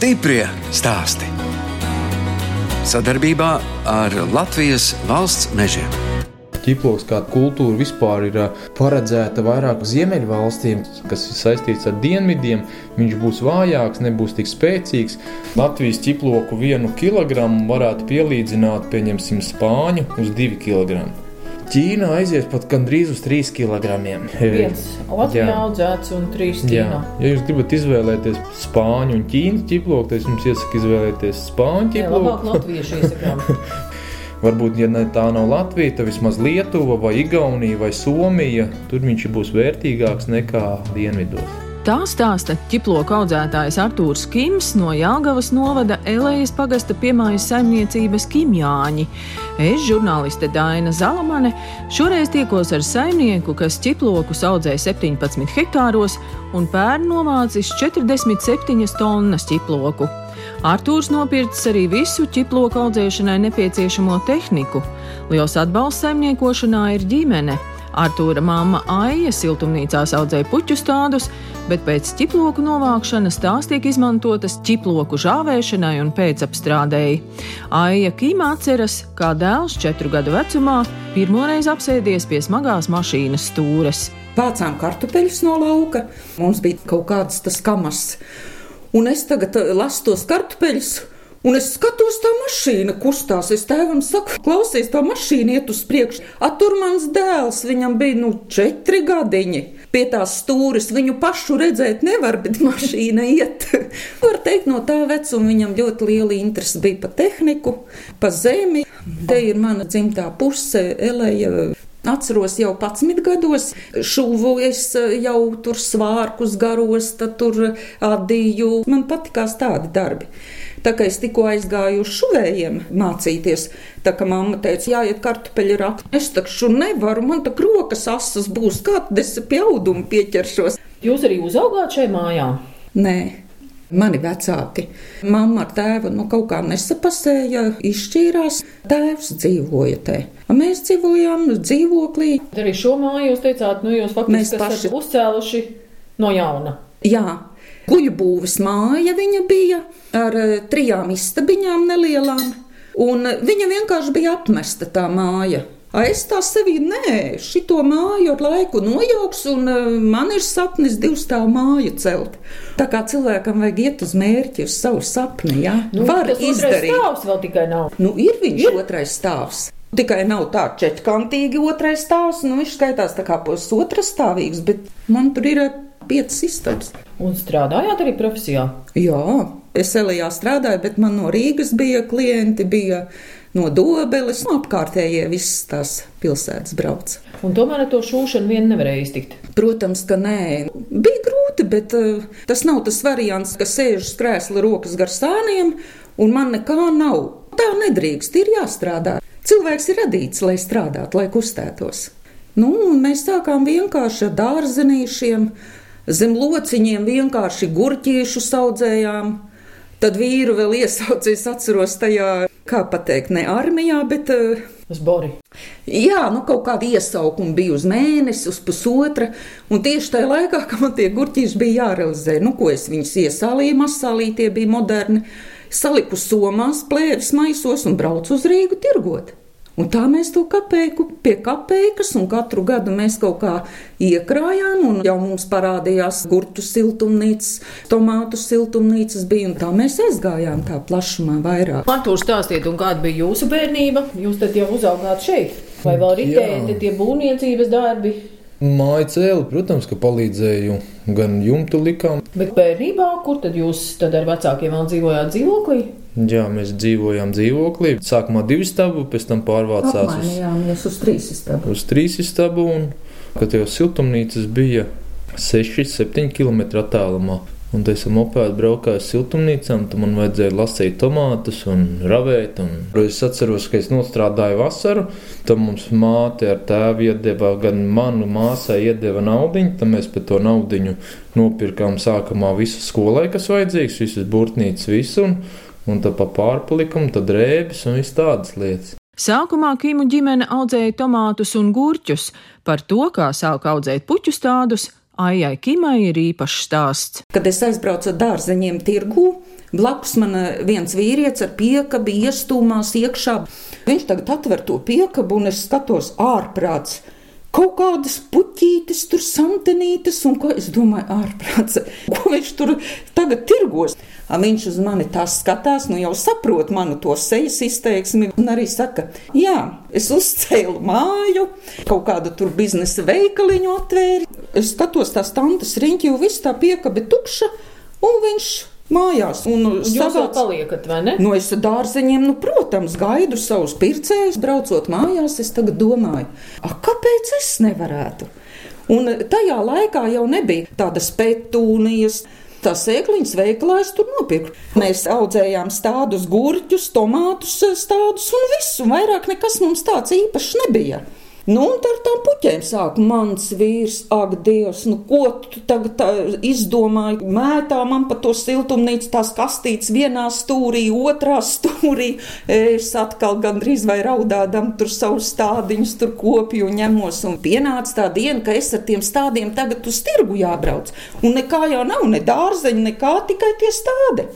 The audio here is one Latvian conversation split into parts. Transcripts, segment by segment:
Stiprie stāsti. Sadarbībā ar Latvijas valsts mežiem. Ķiploks kā kultūra vispār ir paredzēta vairāk ziemeļvalstīm, kas ir saistīts ar dienvidiem. Viņš būs vājāks, nebūs tik spēcīgs. Latvijas ķiploku vienu kilogramu varētu pielīdzināt, pieņemsim, spāņu uz divu kilogramu. Ķīna aizies pat gandrīz uz 3 kg. Viens Latvijā Jā. audzēts un trīs Jā, Ķīnā. ja jūs gribat izvēlēties spāņu un ķīnas ķiploku, tad es jums iesaku izvēlēties spāņu ķiploku. Varbūt, ja ne, tā nav Latvija, tad vismaz Lietuva, vai Igaunija, vai Somija. Tur viņš būs vērtīgāks nekā dienvidos. Tā stāsta ķiploku audzētājs Artūrs Kims no Jāgavas novada Elejas pagasta piemājas saimniecības Kimjāņi. Es, žurnāliste Daina Zalamane, šoreiz tiekos ar saimnieku, kas ķiplokus audzē 17 hektāros un pērn novācis 47 tonnas ķiploku. Artūrs nopircis arī visu ķiploku audzēšanai nepieciešamo tehniku. Liels atbalsts saimniekošanā ir ģimene. Artūra māma Aija siltumnīcās audzēja puķu stādus, bet pēc ķiploku novākšanas tās tiek izmantotas ķiploku žāvēšanai un pēcapstrādēji. Aija Kīma atceras, kā dēls četru gadu vecumā pirmoreiz apsēdies pie smagās mašīnas stūres. Vācām kartupeļus no lauka, mums bija kaut kādas tas kamas. Un es tagad eh, lasu tos kartupeļus. Un es skatos, tā mašīna kustās. Es tēvam saku, klausies, tā mašīna iet uz priekšu. Atur mans dēls, viņam bija nu četri gadiņi. Pie tās stūres viņu pašu redzēt nevar, bet mašīna iet. Var teikt, no tā vecuma viņam ļoti liela interese bija par tehniku, par zemi. Te ir mana dzimtā puse, Eleja. Atceros jau 11 gados, šuvu es jau tur svārkus garos, tad tur adīju. Man patikās tādi darbi. Tā kā es tikko aizgāju uz šuvējiem mācīties, tā kā mamma teica, jāiet kartupeļu rakt. Es taču nevaru, man tā rokas asas būs, kā tad es pie auduma pieķeršos. Jūs arī uzaugāt šai mājā? Nē. Mani vecāki, mamma ar tēvu nu, kaut kā nesapasēja, izšķīrās. Tēvs dzīvoja te. Mēs dzīvojām dzīvoklī. Arī šo māju jūs teicāt, nu jūs faktiski paši- esat uzcēluši no jauna. Jā, kuģu būves māja viņa bija ar eh, trijām istabiņām nelielām, un eh, viņa vienkārši bija apmesta tā māja. Es tā sevī nē, šito māju ar laiku nojauks, un eh, man ir sapnis divu stāvu māju celt. Tā kā cilvēkam vajag iet uz mērķi, uz savu sapni, jā, Nu, var izdarīt. Stāvs vēl tikai nav. Nu, ir viņš ir. otrais stāvs. Tikai nav tā četrkantīgi otrais stāvs, nu viņš skaitās tā kā pusotras stāvīgs, bet man tur ir piecas istabas. Un strādājāt arī profesijā. Jā, es Elijā strādāju, bet man no Rīgas bija klienti, bija no Dobeles, no apkārtējie visas tās pilsētas brauc. Un tomēr ar to šūšanu vien nevarēja iztikt. Protams, ka nē, bija grūti, bet uh, tas nav tas variants, ka sēž uz krēsla rokas gar sāniem un man nekā nav. Tā nedrīkst, ir jāstrādā. Cilvēks ir radīts, lai strādātu, lai kustētos. Nu, mēs sākām vienkārši ar dārzenīšiem, zem lociņiem vienkārši gurķīšu audzējām. Tad vīru vēl iesaucīs, atceros tajā, kā pateikt, ne armijā, bet uh, Uz Bori. Jā, nu kaut kāda iesaukuma bija uz mēnesi, uz pusotra. Un tieši tajā laikā, kad man tie gurķīši bija jārealizē, nu ko es viņus iesālīju, masālī tie bija moderni, saliku somās, plēvis maisos un braucu uz Rīgu tirgot. Un tā mēs to kapeiku pie kapeikas, un katru gadu mēs kaut kā iekrājām, un jau mums parādījās gurķu siltumnīcas, tomātu siltumnīcas bija, un tā mēs aizgājām tā plašumā vairāk. Artūrs stāstiet, un kāda bija jūsu bērnība? Jūs tad jau uzaugāt šeit. Vai vēl ritēti tie būvniecības darbi? Māja cēlā, protams, ka palīdzēju gan jumtu likām. Bet bērnībā, kur tad jūs tad ar vecākiem vēl dzīvojāt dzīvoklī? Jā, mēs dzīvojām dzīvoklī. Sākumā divu stabu, pēc tam pārvācās uz, Apmainījāmies uz trīs istabu. uz trīs stabu, un kad jau siltumnīcas bija 6-7 km attālumā. Un tas ir mopēds braukājis siltumnīcām, tad man vajadzēja lasīt tomātus un ravēt. Un... Es atceros, ka es nostrādāju vasaru, tad mums māte ar tēvu iedeva, gan manu māsai iedeva naudu, tad mēs par to naudu nopirkām sākumā visu skolai, kas vajadzīgs, visas burtnīcas, visu, un, un tad pa pārpalikumu, tad rēbis un viss tādas lietas. Sākumā Kīmu ģimene audzēja tomātus un gurķus. Par to, kā sāka audzēt puķu stādus, Aijai Kimai ir īpašs stāsts. Kad es aizbraucu ar dārzeņiem tirgū, blakus man viens vīrietis ar piekabi iestūmās iekšā. Viņš tagad atver to piekabu un es skatos ārprāts kaut kādas puķītes, tur santenītes, un ko es domāju, ārprāts, ko viņš tur tagad tirgos. Viņš uz mani tā skatās, nu jau saprot manu to sejas izteiksmi, un arī saka, jā, es uzcēlu māju, kaut kādu tur biznesa veikaliņu atvēru. Es skatos tās tantes riņķi, jo viss tā piekabe tukša, un viņš mājās. Un Jūs savāc... vēl paliekat, vai ne? Nu, es dārzeņiem, nu, protams, gaidu savus pircējus, braucot mājās. Es tagad domāju, kāpēc es nevarētu? Un tajā laikā jau nebija tādas petūnijas. Tās sēkliņas veikalā es tur nopirku. Mēs audzējām stādus, gurķus, tomātus, stādus un visu. Vairāk nekas mums tāds īpašs nebija. Nu, un ar tām puķēm sāk mans vīrs, ak, Dievs, nu, ko tu tagad izdomāji? Mētā man pa to siltumnīcu tās kastītes vienā stūrī, otrā stūrī. Es atkal gandrīz vai raudādam tur savus stādiņus, tur kopju ņemos. Un pienāca tā diena, ka es ar tiem stādiem tagad uz tirgu jābrauc. Un nekā jau nav, ne dārzeņi, nekā tikai tie stādi.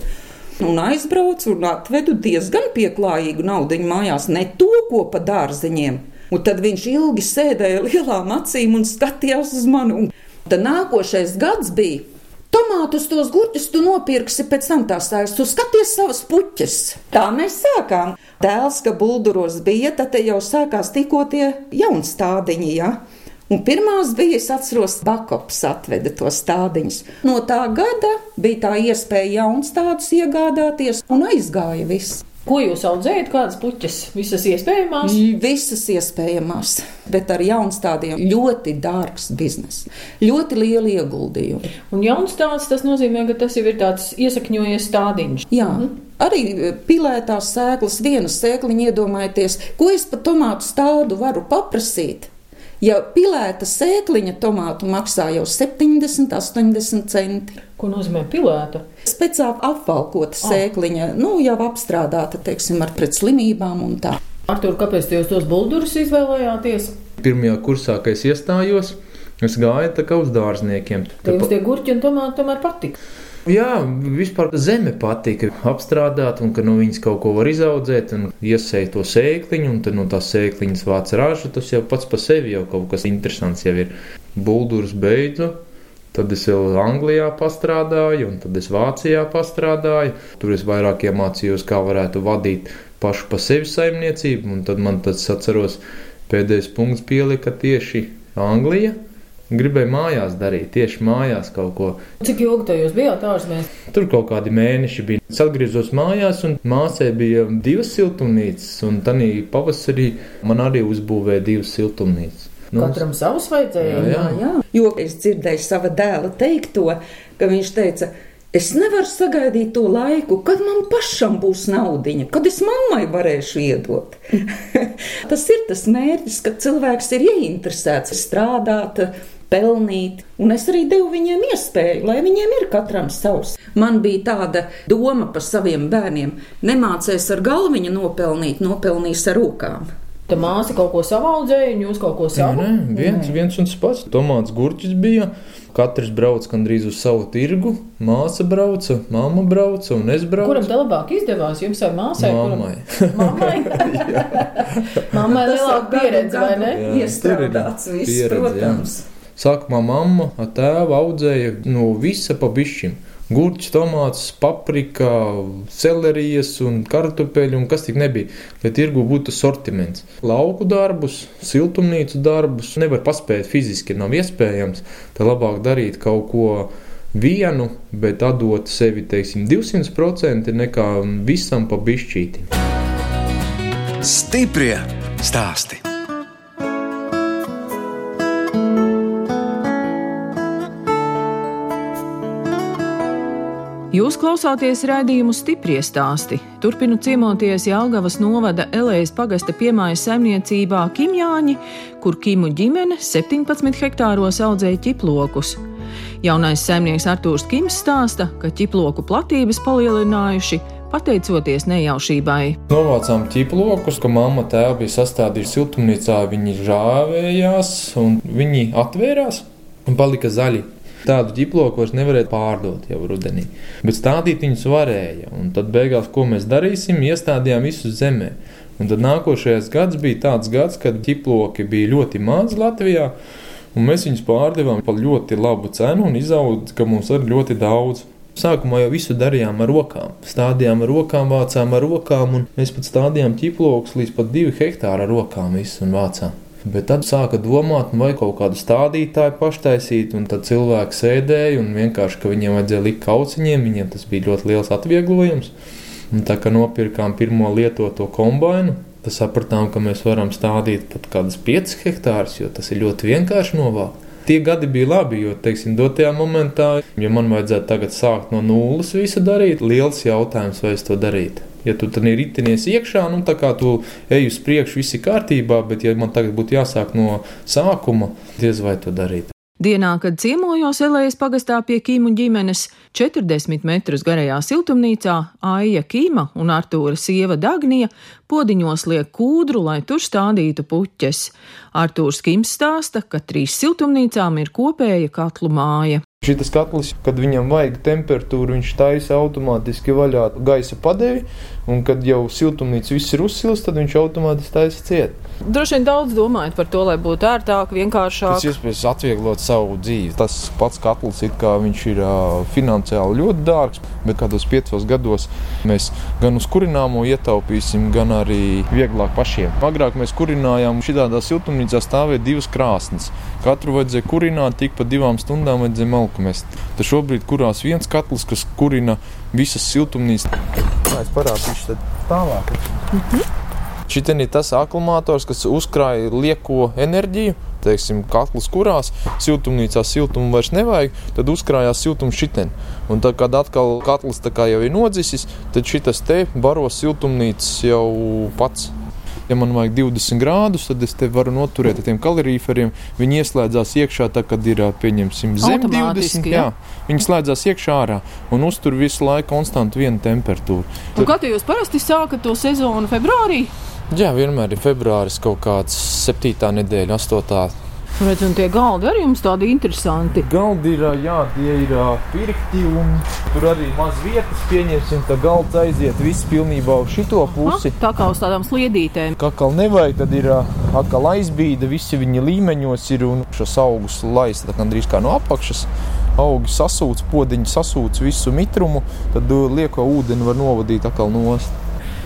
Un aizbraucu un atvedu diezgan pieklājīgu naudu mājās, ne to, ko pa dārzeņiem Un tad viņš ilgi sēdēja lielām acīm un skatījās uz mani. Un tad nākošais gads bija. Tomātus, tos gurķus tu nopirksi pēc tam tās sājas, tu skaties savas puķes. Tā mēs sākām. Tēls, ka bulduros bija, tad jau sākās tikko tie jaunstādiņi, ja? Un pirmās bija, es atceros, Bakops atveda to stādiņus. No tā gada bija tā iespēja jaunstādus iegādāties un aizgāja viss. Ko jūs audzējat? Kādas puķes? Visas iespējamās? Visas iespējamās, bet ar jaunstādiem ļoti dārgs bizness, ļoti lieli ieguldījumi. Un jaunstāds tas nozīmē, ka tas jau ir tāds iesakņojies stādiņš. Jā. Mhm. Arī e, pilētās sēklas, viena sēkliņa iedomājieties, ko es par tomātu stādu varu paprasīt. Ja pilēta sēkliņa tomātu maksā jau 70, 80 centi. Ko nozīmē pilēta? Speciāli apvalkota ah. sēkliņa, nu, jau apstrādāta, teiksim, ar pret slimībām un tā. Artur, kāpēc jūs tos buldurus izvēlējāties? Pirmajā kursā, kad es iestājos, es gāju tā kā uz dārzniekiem. Tad jums tie gurķi un tomāti tomēr patika? Jā, vispār zeme patika apstrādāt, un ka no nu, viņas kaut ko var izaudzēt, un iesēja to sēkliņu, un tad no tās sēkliņas vāc ražu. Tas jau pats par sevi jau kaut kas interesants jau ir. Buldurs beidzu. Tad es vēl Anglijā pastrādāju, un tad es Vācijā pastrādāju. Tur es vairāk iemācījos, kā varētu vadīt pašu pa sevi saimniecību, un tad man tas atceros pēdējais punkts pielika tieši Anglija. Gribēju mājās darīt, tieši mājās kaut ko. Cik ilgi to jūs bijāt ārzemēs? Tur kaut kādi mēneši bija. Es atgriezos mājās, un māsai bija divas siltumnīcas, un tādā pavasarī man arī uzbūvēja divas siltumnīcas. Nu, Katram savs vajadzēja. Jā, jā. jā. Jo es dzirdēju sava dēla teikto, ka viņš teica, Es nevaru sagaidīt to laiku, kad man pašam būs naudiņa, kad es mammai varēšu iedot. tas ir tas mērķis, ka cilvēks ir ieinteresēts strādāt, pelnīt, un es arī devu viņiem iespēju, lai viņiem ir katram savs. Man bija tāda doma par saviem bērniem: nemācēs ar galviņu nopelnīt, nopelnīs ar rokām. Tā māsa kaut ko savaudzēja, un jūs kaut ko savu? Nē, nē, viens, viens un tas pats. Tomāts gurķis bija. Katrs brauc gandrīz uz savu tirgu. Māsa brauca, mamma brauca un es braucu. Kuram tā labāk izdevās? Jums vai māsai? Mammai. Kuram? Mammai. Mammai lielāka pieredze, vai ne? Jā, Iestrādāts viss, pieredze, protams. Jā. Sākumā mamma ar tēvu audzēja no visa pa bišķim. Gurķis, tomāts, paprika, celerijas un kartupeļi un kas tik nebija, lai tirgu būtu sortiments. Lauku darbus, siltumnīcu darbus nevar paspēt fiziski, nav iespējams. Tad labāk darīt kaut ko vienu, bet atdot sevi, teiksim, 200% nekā visam pa bišķīti. Stiprie stāsti! Jūs klausāties raidījumu stipri stāstī. Turpinu ciemoties Jālgavas novada Elējas pagasta piemājas saimniecībā Kimjāņi, kur Kimu ģimene 17 hektāros audzēja ķiplokus. Jaunais saimnieks Artūrs Kims stāsta, ka ķiploku platības palielinājuši pateicoties nejaušībai. Novācām ķiplokus, ka mamma tēva bija sastādījusi siltumnīcā, viņi žāvējās un viņi atvērās un palika zaļi. Tādu ģiploku vairs nevarēja pārdot jau rudenī, bet stādīt viņus varēja. Un tad beigās, ko mēs darīsim, iestādījām visu zemē. Un tad nākošais gads bija tāds gads, kad ģiploki bija ļoti maz Latvijā, un mēs viņus pārdevām par ļoti labu cenu un izauga, ka mums ir ļoti daudz. Sākumā jau visu darījām ar rokām. Stādījām ar rokām, vācām ar rokām, un mēs pat stādījām ķiplokus līdz pat divi hektāri ar rokām visu un vācām. Bet tad sāka domāt, nu, vai kaut kādu stādītāju paštaisīt, un tad cilvēki sēdēja un vienkārši, ka viņiem vajadzēja likt kauciņiem, viņiem tas bija ļoti liels atvieglojums. Un tā kā nopirkām pirmo lietoto kombainu, tad sapratām, ka mēs varam stādīt pat kādus 5 hektārus, jo tas ir ļoti vienkārši novākt. Tie gadi bija labi, jo, teiksim, dotajā momentā, ja man vajadzētu tagad sākt no nulles visu darīt, liels jautājums, vai es to darītu. Ja tu tur ritinies iekšā, nu tā kā tu ej uz priekšu, viss ir kārtībā, bet ja man tagad būtu jāsāk no sākuma, diez vai to darīt. Dienā, kad ciemojos Elējas pagastā pie Kīmu ģimenes, 40 metrus garajā siltumnīcā Aija Kīma un Artūra sieva Dagnija podiņos liek kūdru, lai tur stādītu puķes. Artūrs Kims stāsta, ka trīs siltumnīcām ir kopēja katlu māja. Šis katls, kad viņam vajag temperatūru, viņš taisa automātiski vaļā gaisa padevi, un kad jau siltumnīca viss ir uzsils, tad viņš automātiski taisa ciet. Droši vien daudz domājat par to, lai būtu ērtāk, vienkāršāk. Tas iespējas atvieglot savu dzīvi. Tas pats katls it kā viņš ir finansiāli ļoti dārgs, bet kādos piecos gados mēs gan uz kurināmo ietaupīsim, gan arī vieglāk pašiem. Agrāk mēs kurinājām šitādā siltumnīcā stāvēja divas krāsnes. Katru vajadzēja kurināt, tik pa divām stundām vajadzēja malku mest. Tad šobrīd kurās viens katls, kas kurina visas siltumnīcas. Es parādīšu tālāk. Mm -hmm. Šis ir tas akumulators, kas uzkrāja lieko enerģiju. Teiksim, katls kurās siltumnīcā siltumu vairs nevajag, tad uzkrājās siltums šitien. Un tad, kad atkal katls jau ir nodzisis, tad šis te baro siltumnīcas jau pats. Ja man vajag 20 grādus, tad es te varu noturēt ar tiem kalorīferiem. Viņi ieslēdzās iekšā, tā, kad ir pieņemsim zem 20. Jā. Jā, viņi slēdzās iekšā ārā un uztur visu laiku konstantu vienu temperatūru. Un kad jūs parasti sākat to sezonu februārī? Jā, vienmēr ir februāris kaut kāds septītā nedēļa, astotā. Redz, un tie galdi arī jums tādi interesanti. Galdi ir, jā, tie ir pirkti, un tur arī maz vietas pieņemsim, ka galds aiziet viss pilnībā uz šito pusi. Aha, tā kā uz tādām sliedītēm. Kā kā nevajag, tad ir atkal aizbīda, visi viņi līmeņos ir un šos augus laista gandrīz kā no apakšas. Augi sasūc, podiņi sasūc visu mitrumu, tad lieko ūdeni var novadīt atkal nost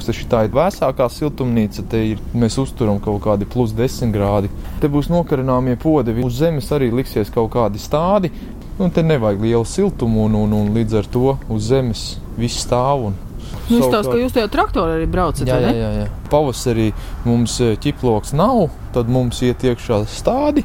taču tā ir vēsākā siltumnīca. Te ir, mēs uzturam kaut kādi plus 10 grādi. Te būs nokarināmie podevi. Uz zemes arī liksies kaut kādi stādi. Nu, te nevajag lielu siltumu, un, un, un līdz ar to uz zemes viss stāv. Un, Nu, Izstāst, ka jūs tajā traktorā arī braucat. Jā, jā, jā, jā. Pavasarī mums eh, ķiploks nav, tad mums iet iekšā stādi,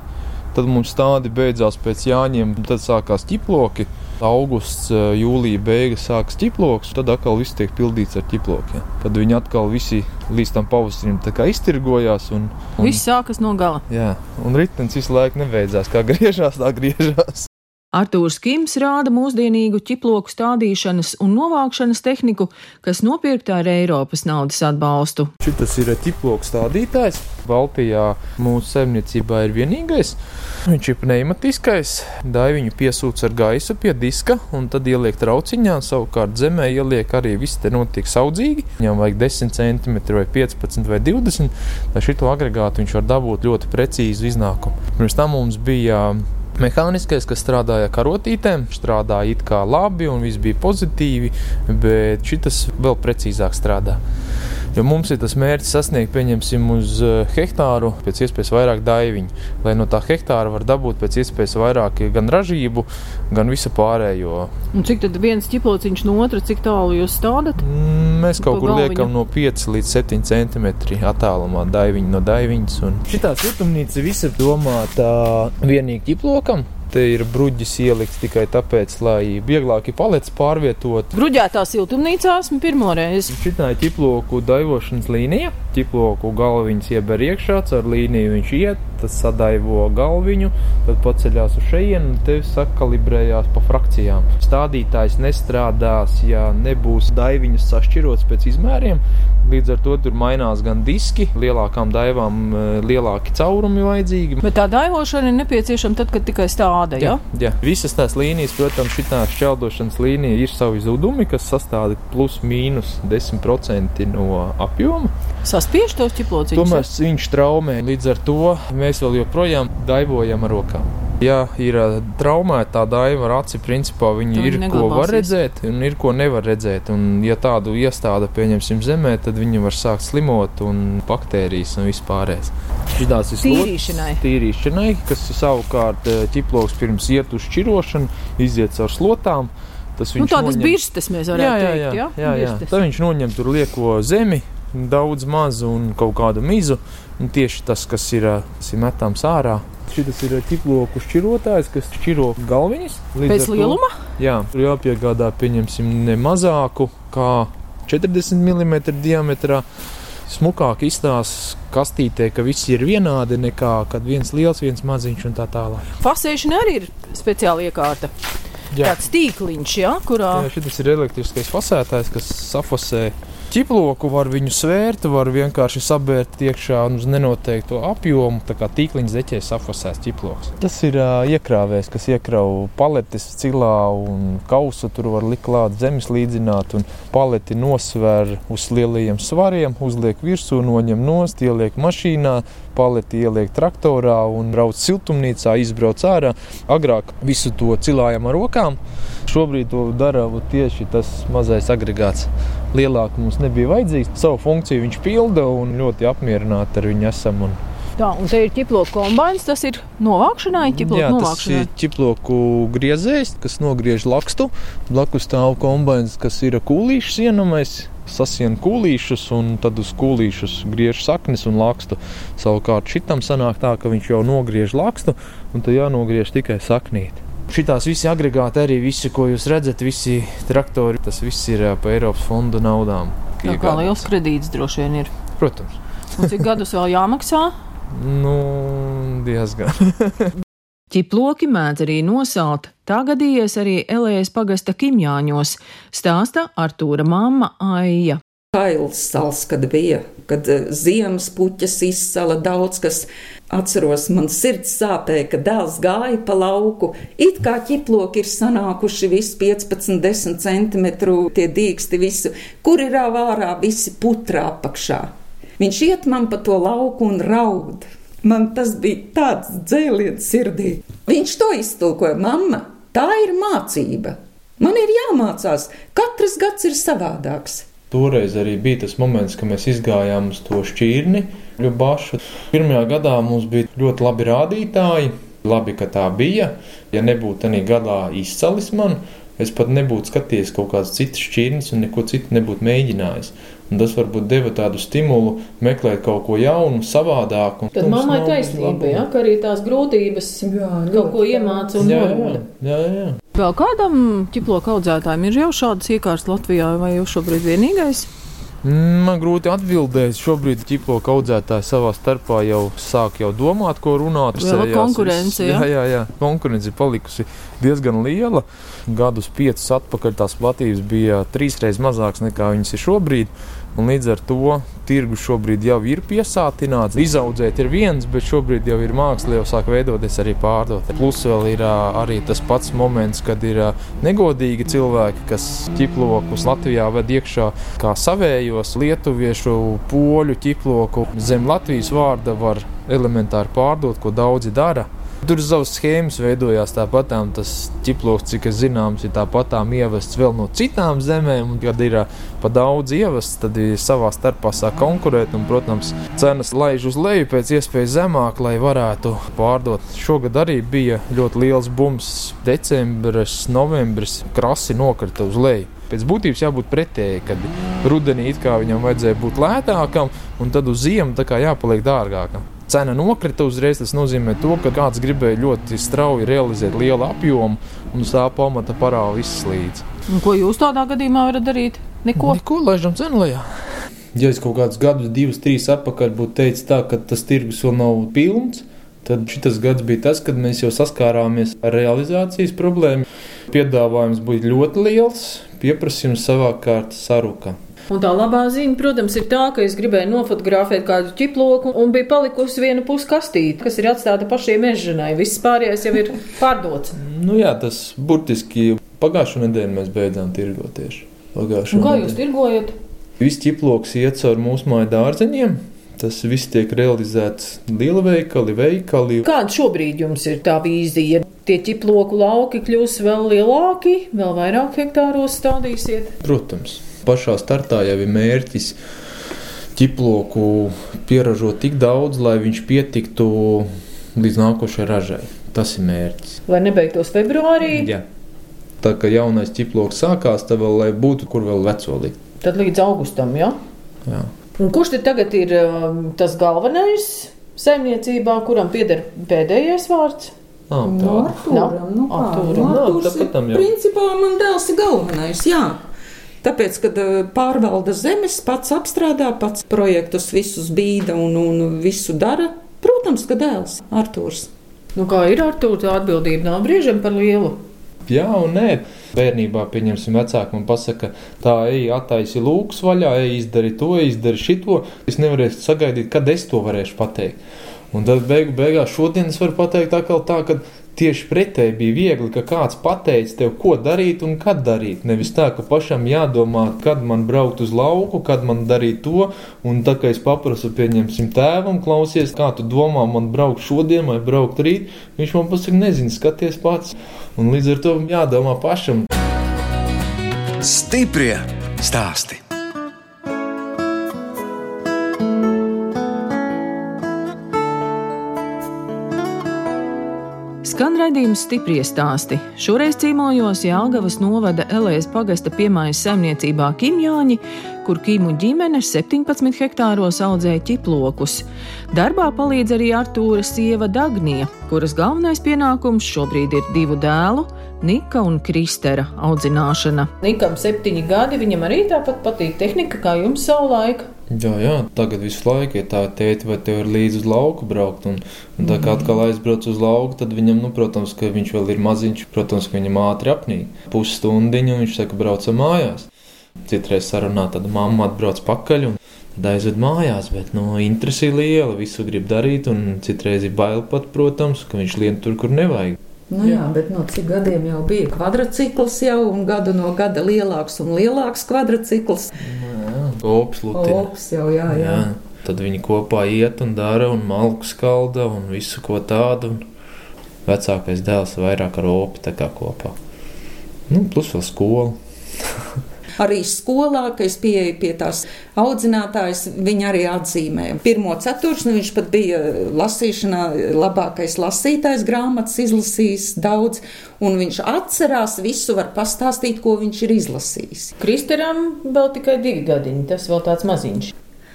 tad mums stādi beidzās pēc jāņiem, tad sākās ķiploki augusts, eh, jūlija beigas sākas ķiploks, tad atkal viss tiek pildīts ar ķiplokiem. Tad viņi atkal visi līdz tam pavasarim iztirgojās. Un, un, viss sākas no gala. Jā, un ritenis visu laiku nebeidzās. Kā griežās, tā griežās. Artūrs Kims rāda mūsdienīgu ķiploku stādīšanas un novākšanas tehniku, kas nopirktā ar Eiropas naudas atbalstu. Šis ir ķiploku stādītājs. Baltijā mūsu saimniecībā ir vienīgais. Viņš ir pneimatiskais. Daiviņu piesūc ar gaisu pie diska un tad ieliek trauciņā. Savukārt zemē ieliek arī viss te notiek saudzīgi. Viņam vajag 10 cm vai 15 vai 20. Lai šito agregātu viņš var dabūt ļoti precīzu iznākumu. Pirms tam mums bija Mehāniskais, kas strādāja karotītēm, strādāja it kā labi un viss bija pozitīvi, bet šis vēl precīzāk strādā. Jo mums ir tas mērķis sasniegt, pieņemsim, uz eh, hektāru pēc iespējas vairāk daiviņu, lai no tā hektāra var dabūt pēc iespējas vairāk gan ražību, gan visu pārējo. Un cik tad viens ķiplociņš no otra, cik tālu jūs stādat? Mm, mēs kaut kur galviņu? liekam no 5 līdz 7 cm attālumā daiviņu no daiviņas. Un... Šitā siltumnīca visa domāta vienīgi ķiplokam te ir bruģis ielikts tikai tāpēc, lai vieglāk ir palets pārvietot. Bruģētā siltumnīcā esmu pirmo reizi. Šitā ir ķiploku daivošanas līnija. Ķiploku galviņas ieber iekšā, caur līniju viņš iet, tad sadaivo galviņu, tad paceļās uz šejienu un tevi sakalibrējās pa frakcijām. Stādītājs nestrādās, ja nebūs daiviņas sašķirots pēc izmēriem. Līdz ar to tur mainās gan diski, lielākām daivām eh, lielāki caurumi vajadzīgi. Bet tā daivošana ir nepieciešama tad, kad tikai stāda. Ja? Jā, visas tās līnijas, protams, šī šķeldošanas līnija ir savi zudumi, kas sastāv plus mīnus 10% no apjoma. Saspiež tos ķiplociņus. Tomēr viņš traumē, līdz ar to mēs vēl joprojām daivojam ar rokām. Ja ir traumēta tā daiva ar aci, principā viņi ir ko var redzēt un ir ko nevar redzēt. Un, ja tādu iestāda pieņemsim zemē, tad viņi var sākt slimot un baktērijas un vispārējais. Šitās ir Tīrīšanai. tīrīšanai, kas savukārt eh, ķiploks pirms iet uz šķirošanu, iziet caur slotām. Tas Nu, tādas noņem- birstes mēs varētu jā, jā, teikt. jā, Ja? jā, jā. Birstes. Tad viņš noņem tur lieko zemi, daudz mazu un kaut kādu mizu. Un tieši tas, kas ir, ir metams ārā. Šis ir ķiploku šķirotājs, kas šķiro galviņas. Pēc ar to- lieluma? Jā, tur jāpiegādā, pieņemsim, ne mazāku kā 40 mm diametrā. Smukāk izstāsta kastītē, ka visi ir vienādi, nekā kad viens liels, viens maziņš un tā tālāk. Fasēšana arī ir speciāla iekārta. Jā. Tāds tīkliņš, ja, kurā Jā, šis ir elektriskais fasētājs, kas safasē ķiploku, var viņu svērt, var vienkārši sabērt iekšā uz nenoteiktu apjomu, tā kā tīkliņš zeķē safasēs ķiploks. Tas ir uh, iekrāvējs, kas iekrauj paletes cilā un kausu, tur var likt klāt zemes līdzināt, un paleti nosver uz lielajiem svariem, uzliek virsū, noņem nost, ieliek mašīnā, paleti ieliek traktorā un brauc siltumnīcā, izbrauc ārā. Agrāk visu to cilājām ar rokām. Šobrīd to dara tieši tas mazais agregāts. Lielāk mums nebija vajadzīgs. Savu funkciju viņš pilda un ļoti apmierināti ar viņu esam. Un, tā, un te ir ķiploku kombinācija, tas ir novākšanai, ķiploku jā, tas novākšanai. ir ķiploku griezējs, kas nogriež lakstu. Blakus stāv kombinācija, kas ir kūlīšs ienamais. Sasien kūlīšus, un tad uz kūlīšus griež saknes un lakstu. Savukārt šitam sanāk tā, ka viņš jau nogriež lakstu, un tad jānogriež tikai saknīt. Šitās visi agregāti, arī visi, ko jūs redzat, visi traktori, tas viss ir pa Eiropas fonda naudām. Tā kā liels kredīts droši vien ir. Protams, Un cik gadus vēl jāmaksā? nu, diezgan. Ķiploki mēdz arī nosalt. Tā gadījies arī Elējas pagasta Kimjāņos, stāsta Artūra mamma Aija. Kails sals, kad bija, kad eh, ziemas puķas izsala daudz, kas atceros, man sirds sāpēja, ka dēls gāja pa lauku. It kā ķiploki ir sanākuši visi 15, 10 centimetru, tie dīksti visu, kur ir ārā visi putrā apakšā. Viņš iet man pa to lauku un raud. Man tas bija tāds dzēliens sirdī. Viņš to iztulkoja, mamma, tā ir mācība. Man ir jāmācās, katrs gads ir savādāks. Toreiz arī bija tas moments, kad mēs izgājām uz to šķirni, Ļubašu. Pirmajā gadā mums bija ļoti labi rādītāji. Labi, ka tā bija. Ja nebūtu tādā gadā izcelis man, es pat nebūtu skatījies kaut kādas citas šķirnes un neko citu nebūtu mēģinājis. Un tas varbūt deva tādu stimulu meklēt kaut ko jaunu, savādāku. Tad mammai taisnība, ja, ka arī tās grūtības kaut ko iemāca un Jā, jā, jā, jā. Vēl kādam ķiploku audzētājam ir jau šādas iekārtas Latvijā, vai jūs šobrīd vienīgais? Man grūti atbildēt. Šobrīd ķipoka audzētāji savā starpā jau sāk jau domāt, ko runāt. Liela konkurence? Jā, jā, jā. Konkurence ir palikusi diezgan liela. Gadus piecus atpakaļ tās platības bija trīsreiz mazākas nekā viņas ir šobrīd. Un līdz ar to tirgus šobrīd jau ir piesātināts. Izaudzēt ir viens, bet šobrīd jau ir māksla, jau sāk veidoties arī pārdot. Plus vēl ir arī tas pats moments, kad ir negodīgi cilvēki, kas ķiplokus Latvijā ved iekšā kā savējos, lietuviešu, poļu ķiploku. Zem Latvijas vārda var elementāri pārdot, ko daudzi dara. Tur savas schēmas veidojās tāpatām. Tas ķiploks, cik es zināms, ir tāpatām ievests vēl no citām zemēm. Un, kad ir ā, pa daudz ievests, tad ir savā starpā sāk konkurēt. Un, protams, cenas laiž uz leju pēc iespējas zemāk, lai varētu pārdot. Šogad arī bija ļoti liels bums. Decembris, novembris krasi nokrita uz leju. Pēc būtības jābūt pretēji, kad rudenī it kā viņam vajadzēja būt lētākam, un tad uz ziemu tā kā jāpaliek dārgākam. Cena nokrita uzreiz. Tas nozīmē, to, ka kāds gribēja ļoti strauji realizēt lielu apjomu, un uz tā pamata parāda viss līdzi. Un ko jūs tādā gadījumā varat darīt? Neko. Neko laižam cenu lejā. Ja es kaut kādus gadus, divus, trīs atpakaļ būtu teicis tā, ka tas tirgus vēl nav pilns, Tad šis gads bija tas, kad mēs jau saskārāmies ar realizācijas problēmu. Piedāvājums bija ļoti liels, pieprasījums savukārt saruka. Un tā labā ziņa, protams, ir tā, ka es gribēju nofotografēt kādu ķiploku un bija palikusi viena puskastīte, kas ir atstāta pašiem mežģinai. Viss pārējais jau ir pārdots. Nu jā, tas burtiski pagājušo nedēļu mēs beidzām tirgot tieši. Pagājušo kā jūs tirgojat? Viss ķiploks iet caur mūsu māju dārzeņiem. Tas viss tiek realizēts liela veikali, veikali. Kāda šobrīd jums ir tā vīzija? Tie ķiploku lauki kļūs vēl lielāki, vēl vairāk hektāros stādīsiet? Protams, pašā startā jau ir mērķis ķiploku pieražot tik daudz, lai viņš pietiktu līdz nākošajai ražai. Tas ir mērķis. Lai nebeigtos februārī? Jā. Tā kā jaunais ķiploks sākās, tad vēl lai būtu kur vēl veco likt. Tad līdz augustam, jā? Jā. Un kurš tad tagad ir um, tas galvenais saimniecībā, kuram pieder pēdējais vārds? Ah, tā. Nu Artūrs tāpat ir- tam jau. Principā man dēls ir galvenais, jā. Tāpēc, kad eh, pārvalda zemes, pats apstrādā, pats projektus visus bīda un, un visu dara, protams, ka dēls Artūrs. Nu, kā ir ar to atbildību? Nav brīžiem par lielu. Jā, un nē. Bērnībā, pieņemsim, vecāki man pasaka, tā, ej, attaisi lūks vaļā, ej, izdari to, izdari šito. Es nevarēšu sagaidīt, kad es to varēšu pateikt. Un tad beigu beigās šodien es varu pateikt atkal tā, ka tieši pretēji bija viegli, ka kāds pateica tev, ko darīt un kad darīt. Nevis tā, ka pašam jādomā, kad man braukt uz lauku, kad man darīt to, un tā kā es paprasu, pieņemsim tēvam, klausies, kā tu domā, man braukt šodien vai braukt rīt, viņš man pasaka, nezinu, skaties pats. Un līdz ar to jādomā pašam. Stiprie stāsti. Raidījums stipri stāsti. Šoreiz cīmojos Jālgavas novada Elējas pagasta piemājas saimniecībā Kimjāņi, kur Kimu ģimene 17 hektāros audzēja ķiplokus. Darbā palīdz arī Artūra sieva Dagnija, kuras galvenais pienākums šobrīd ir divu dēlu, Nika un Kristera audzināšana. Nikam septiņi gadi, viņam arī tāpat patīk tehnika, kā jums savulaik. Jā, jā, tagad visu laiku ir tā, tēti, vai tev ir līdzi uz lauku braukt. Un, un tā kā atkal aizbrauc uz lauku, tad viņam, nu, protams, ka viņš vēl ir maziņš, protams, ka viņam ātri apnīk. Pusstundiņu viņš saka, braucam mājās. Citreiz sarunā, tad mamma atbrauc pakaļ un tad aizved mājās, bet, nu, interesi ir liela, visu grib darīt, un citreiz ir bail pat, protams, ka viņš lien tur, kur nevajag. Nu, jā, bet no cik gadiem jau bija kvadrcikls jau, un gadu no gada lielāks un lielāks kvadrcikls. Ops, Lutina. Ops jau, jā, jā. Jā. Tad viņi kopā iet un dara, un malku skalda, un visu ko tādu. Un vecākais dēls vairāk ar opi tā kā kopā. Nu, plus vēl skola. Arī skolā, kad es pieeju pie tās audzinātājas, viņa arī atzīmē. Pirmo ceturksni viņš pat bija lasīšanā labākais lasītājs, grāmatas izlasījis daudz, un viņš atcerās visu, var pastāstīt, ko viņš ir izlasījis. Kristeram vēl tikai divi gadiņi, tas vēl tāds maziņš.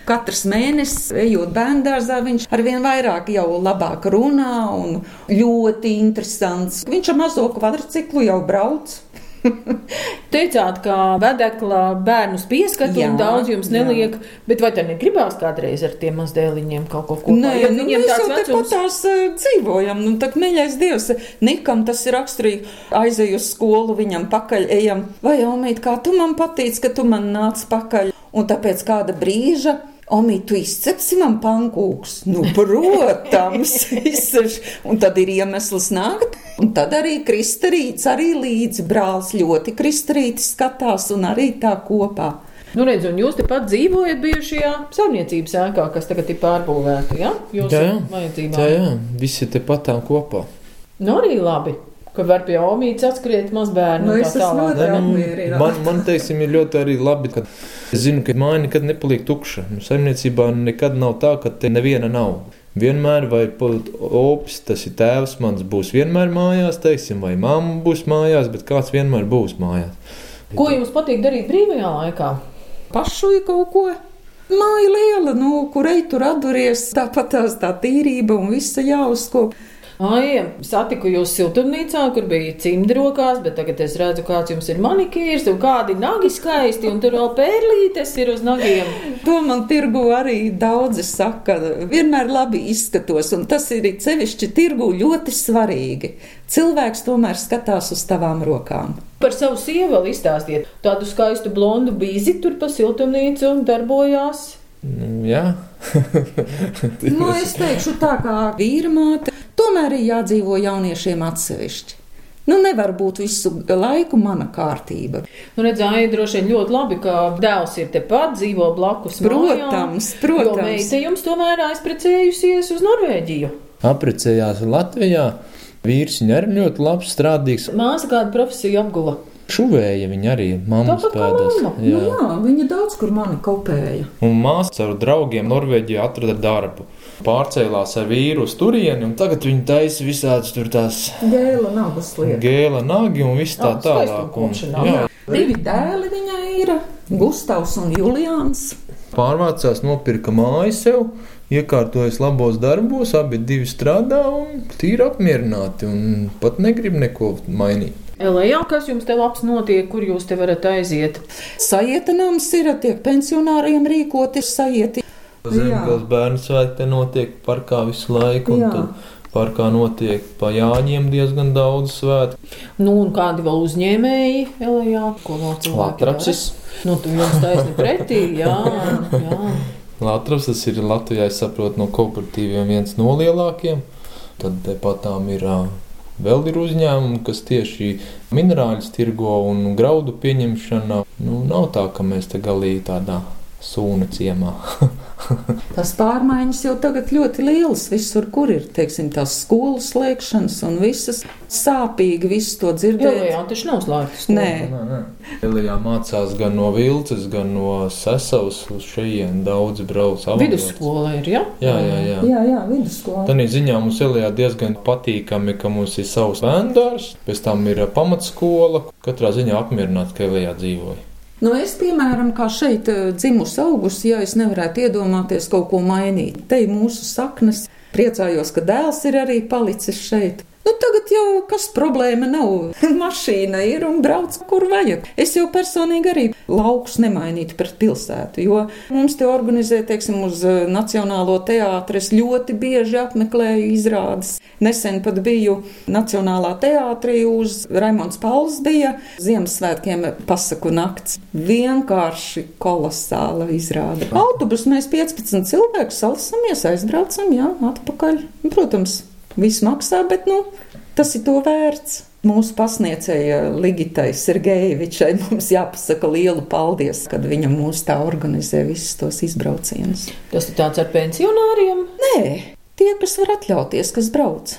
Katrs mēnesis, ejot bērngārzā, viņš ar vien vairāk jau labāk runā un ļoti interesants. Viņš ar mazo kvadrciklu jau brauc. Teicāt, ka vedekla bērnus pieskata Jā, un daudz jums jā. neliek, bet vai tad negribās kādreiz ar tiem mazdēliņiem kaut ko kopā? Nē, Ja nu, mēs jau vecums. tāpat tās uh, dzīvojam. Nu, tā kā mīļais Dievs, Nikam tas ir raksturīgi. Aizeju uz skolu, viņam pakaļ ejam. Vai, Omīt, kā tu man patīc, ka tu man nāc pakaļ? Un tāpēc kāda brīža. Omi, tu izcepsi man pankūks. Nu, protams, izcepš. Un tad ir iemesls nākt. Un tad arī kristarīts, arī līdzi brālis ļoti kristarītis skatās un arī tā kopā. Nu, redz, un jūs tepat dzīvojat bijušajā saimniecības ēkā, kas tagad ir pārbūvēta, ja? Jūsu Jā, jā. Jā, jā, visi te patām kopā. Nu, arī labi, ka var pie omītes atskriet mazbērnu. Nu, un es tā esmu apmierināta. man, man teiksim, ir ļoti arī labi, ka es zinu, ka māja nekad nepaliek tukša. Nu, saimniecībā nekad nav tā, ka te neviena nav. Vienmēr, vai pat opis, tas ir tēvs, mans būs vienmēr mājās, teiksim, vai mamma būs mājās, bet kāds vienmēr būs mājās. Ko jums patīk darīt brīvajā laikā? pašu ir kaut ko. Māja liela, nu, kur ej tur atduries, tāpat tās tā tīrība un visa jāuzkop. Ai, satiku jūs siltumnīcā, kur bija cimdrokās, bet tagad es redzu, kāds jums ir manikīrs un kādi nagi skaisti, un tur vēl pērlītes ir uz nagiem. To man tirgu arī daudzi saka. Vienmēr labi izskatos, un tas ir sevišķi tirgu ļoti svarīgi. Cilvēks tomēr skatās uz tavām rokām. Par savu sievu vēl izstāstiet. Tādu skaistu blondu bīzi tur pa siltumnīcu un darbojās. Nu, jā, Nu, es teikšu tā kā vīra māte, tomēr ir jādzīvo jauniešiem atsevišķi. Nu, nevar būt visu laiku mana kārtība. Nu, redzēju, droši vien ļoti labi, ka dēls ir tepat, dzīvo blakus. Protams, mājā, protams. Meita jums tomēr aizprecējusies uz Norvēģiju. apprecējās Latvijā. Vīrs viņa arī ļoti labs, strādīgs. Māsa kādu profesiju apguva. Šuvēja viņa arī mammas kā pēdās. mamma. Nu, jā, viņa daudz kur mani kopēja. Un māsa ar draugiem Norvēģijā atrada darbu. Pārcēlās ar vīru uz turieni, un tagad viņa taisa visādas tur tās Gēla nabas lieta. gēla nagi un viss tā tālāk. Un, jā, Divi dēli viņai ir Gustavs un Julians. pārvācās, nopirka māju sev, iekārtojas labos darbos, abi divi strādā un tīri apmierināti un pat negrib neko mainīt. Elējā, kas jums te labs notiek, kur jūs te varat aiziet? Sajietanāms ir, tiek pensionāriem rīkoti sajieti. Zemgals bērnu svētki te notiek parkā visu laiku, parkā notiek pa jāņiem diezgan daudz svētku. Nu, un kādi vēl uzņēmēji Elējā? Ko vēl cilvēki Latrapsis. Nu, tu jums taisni pretī, jā, jā. Latvijas tas ir Latvijā, es saprotu, no kooperatīviem viens no lielākajiem. Tad tepatām ir ā, vēl ir uzņēmumi, kas tieši minerāļus tirgo un graudu pieņemšana. Nu, nav tā, ka mēs te galīgi tādā sūna ciemā. Tas pārmaiņas jau tagad ļoti lielas visur, kur ir, teiksim, tās skolas slēgšanas un visas sāpīgi visu to dzirdēt. Elējā taču nav slēgtas. Nē, Elijā mācās gan no Vilces, gan no Sesavas uz šejienes daudz brauc. Vidusskola ir, jā? Jā, jā, jā. jā, jā vidusskola. Tādā ziņā mums Elijā diezgan patīkami, ka mums ir savs vendors, pēc tam ir pamatskola. Katrā ziņā apmierināts, ka Elijā dzīvoja. Nu, es, piemēram, kā šeit eh, dzimusi augusi, ja es nevarētu iedomāties kaut ko mainīt. Te ir mūsu saknes. Priecājos, ka dēls ir arī palicis šeit. Nu, tagad jau kas problēma nav. Mašīna ir un brauc, kur vajag. Es jau personīgi arī laukus nemainītu pret pilsētu, jo mums te organizē, teiksim, uz eh, Nacionālo teātri. Es ļoti bieži apmeklēju izrādes. Nesen pat biju Nacionālā teātrī uz Raimons Pauls bija Ziemassvētkiem pasaku nakts. Vienkārši kolosāla izrāde. Autobus mēs 15 cilvēku salasamies, aizbraucam, jā, atpakaļ. Protams, viss maksā, bet, nu, tas ir to vērts. Mūsu pasniedzēja Ligitai Sergejevičai mums jāpasaka lielu paldies, kad viņa mūs tā organizē visus tos izbraucienus. Tas ir tāds ar pensionāriem. Nē, tie, kas var atļauties, kas brauc,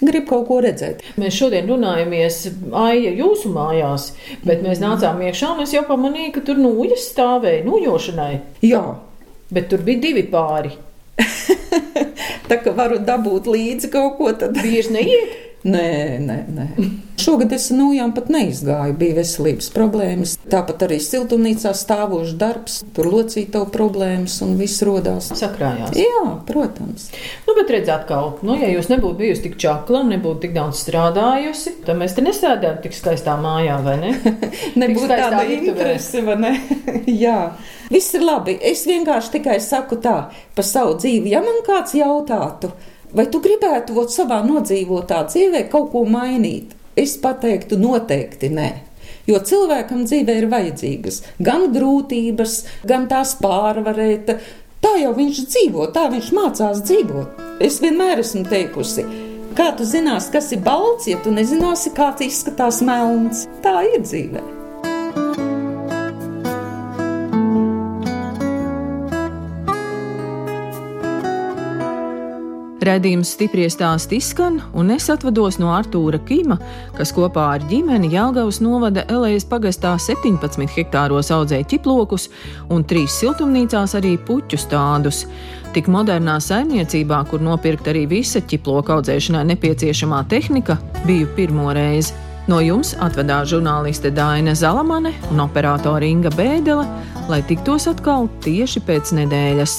grib kaut ko redzēt. Mēs šodien runājamies Aija jūsu mājās, bet mēs nācām iekšā un es jau pamanīju, ka tur nūjas stāvēja nūjošanai. Jā, Bet tur bija divi pāri. tā kā varu dabūt līdzi kaut ko, tad Bieži neiet. Nē, nē, nē. Šogad es no nojām pat neizgāju, bija veselības problēmas. Tāpat arī siltumnīcā stāvošs darbs, tur locīto problēmas un viss rodās. Sakrājās. Jā, protams. Nu, bet redziet, atkal, nu, ja jūs nebūtu bijusi tik čakla nebūtu tik daudz strādājusi, tad mēs te nesēdētu tik skaistā mājā, vai ne? Nebūtu tāda interese, vai ne? Jā. Viss ir labi. Es vienkārši tikai saku tā par savu dzīvi. Ja man kāds jautātu, vai tu gribētu savā nodzīvotā dzīvē kaut ko mainīt, es pateiktu noteikti nē. Jo cilvēkam dzīvē ir vajadzīgas gan grūtības, gan tās pārvarēt. Tā jau viņš dzīvo, tā viņš mācās dzīvot. Es vienmēr esmu teikusi, kā tu zināsi, kas ir balts, ja tu nezināsi, kāds izskatās melns. Tā ir dzīvē. Redījums stipri stāst izskan, un es atvados no Artūra Kima, kas kopā ar ģimeni Jālgavas novada Elējas pagastā 17 hektāros audzēja ķiplokus un trīs siltumnīcās arī puķu stādus. Tik modernā saimniecībā, kur nopirkt arī visa ķiploka audzēšanai nepieciešamā tehnika, biju pirmo reizi. No jums atvedās žurnāliste Dāna Zalamane un operātore Inga Bēdele, lai tiktos atkal tieši pēc nedēļas.